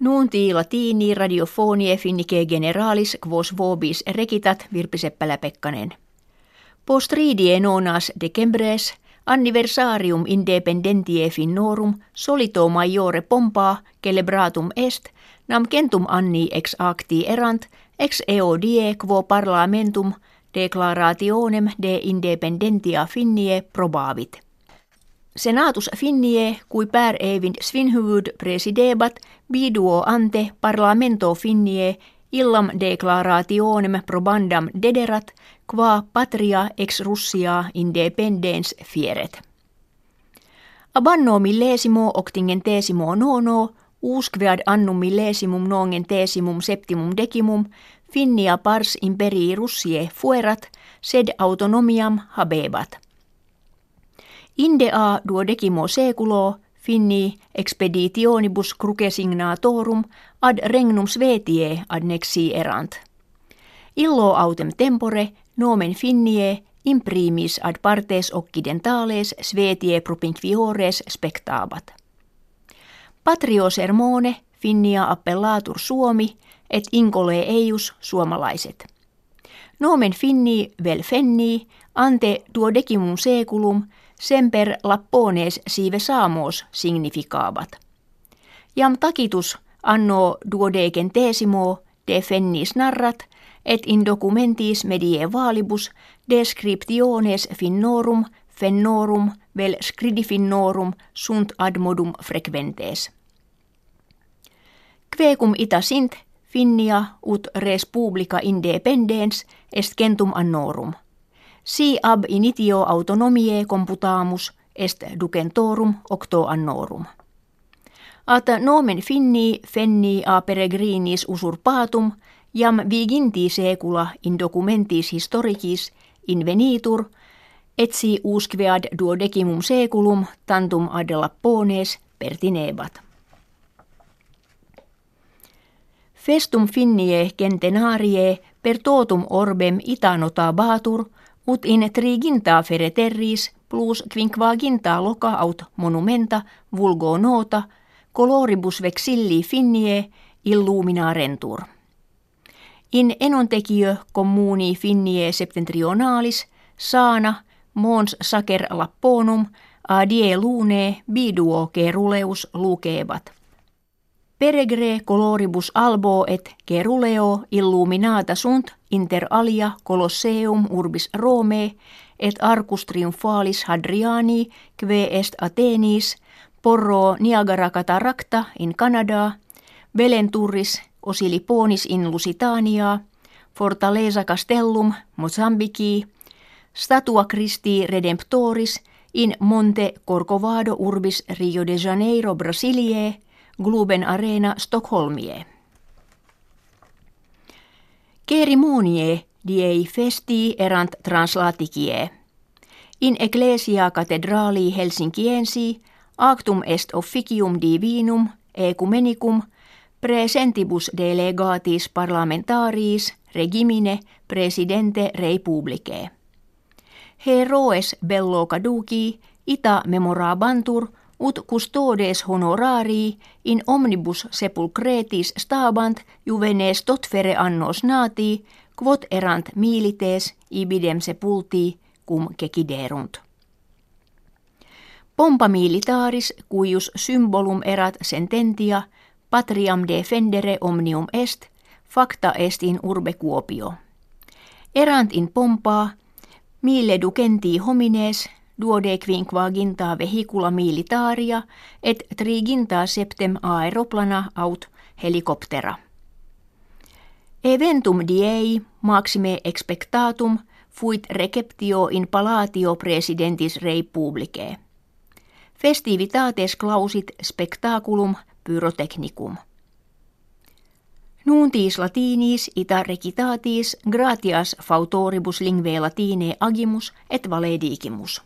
Nuunti latini radiofonie finnike generalis quos vobis rekitat Virpi Seppälä-Pekkanen. Postridie nonas decembres anniversarium independentie finnorum solito majore pompa celebratum est nam centum anni ex acti erant ex eo die quo parlamentum declarationem de independentia finnie probavit. Senatus finnie cui per evind svinhuvud presidebat biduo ante parlamento finnie illam declarationem probandam dederat qua patria ex Russia independens fieret. Abanno millesimo octingentesimo nono usquead annum millesimum nongentesimum septimum decimum finnia pars imperii Russie fuerat sed autonomiam habebat. Indea duodecimo seculo finni expeditionibus crucesignatorum ad regnum Svetie ad nexi erant. Illo autem tempore nomen finnie imprimis ad partes occidentales Svetie propinquiores spectabat. Patrio sermone finnia appellatur Suomi et incole eius suomalaiset. Nomen finni vel fenni ante duodecimum seculum semper lappones sive saamos significaavat. Jam takitus anno duodecentesimo de fennis narrat et in documentis medievalibus descriptiones finnorum fennorum vel scridifinnorum sunt ad modum frequentes. Quecum ita sint finnia ut res publica independens est centum annorum – Si ab initio autonomie computamus est ducentorum octo annorum. At nomen finni fenni a peregrinis usurpatum jam viginti secula in documentis historicis invenitur, etsi usquead duodecimum seculum tantum ad lappones pertinebat. Festum finnie centenarie per totum orbem ita notabatur – ut in triginta fereterris plus quinquaginta loca aut monumenta vulgo nota coloribus vexilli finnie illumina rentur. In enontekijö communi finnie septentrionalis saana mons sacer lapponum adie lune biduo keruleus lukebat. Peregre coloribus albo et geruleo illuminata sunt inter alia colosseum urbis Rome et arcus triumphalis Hadriani kve est Athenis porro Niagara cataracta in Canada Belenturris Osiliponis in Lusitania Fortaleza Castellum Mozambiki Statua Christi Redemptoris in Monte Corcovado urbis Rio de Janeiro Brasilie Globen Arena Stockholmie. Kerimonie diei festi erant translaticie. In ecclesia cathedrali Helsinkiensi actum est officium divinum ecumenicum presentibus delegatis parlamentaris regimine presidente republicae. Heroes bello caduci ita memorabantur – ut custodes honorari in omnibus sepulcretis stabant juvenes totfere annos nati, quod erant milites ibidem sepulti cum keciderunt. Pompa militaris cuius symbolum erat sententia patriam defendere omnium est, facta est in urbe Kuopio. Erant in pompa, mille ducenti homines duodequinquaginta vehicula militaria et triginta septem aeroplana aut helikoptera. Eventum diei maxime expectatum fuit receptio in palatio presidentis republicae. Festivitates clausit spectaculum pyrotechnicum. Nuntis latinis ita recitatis gratias fautoribus lingve latine agimus et valedigimus.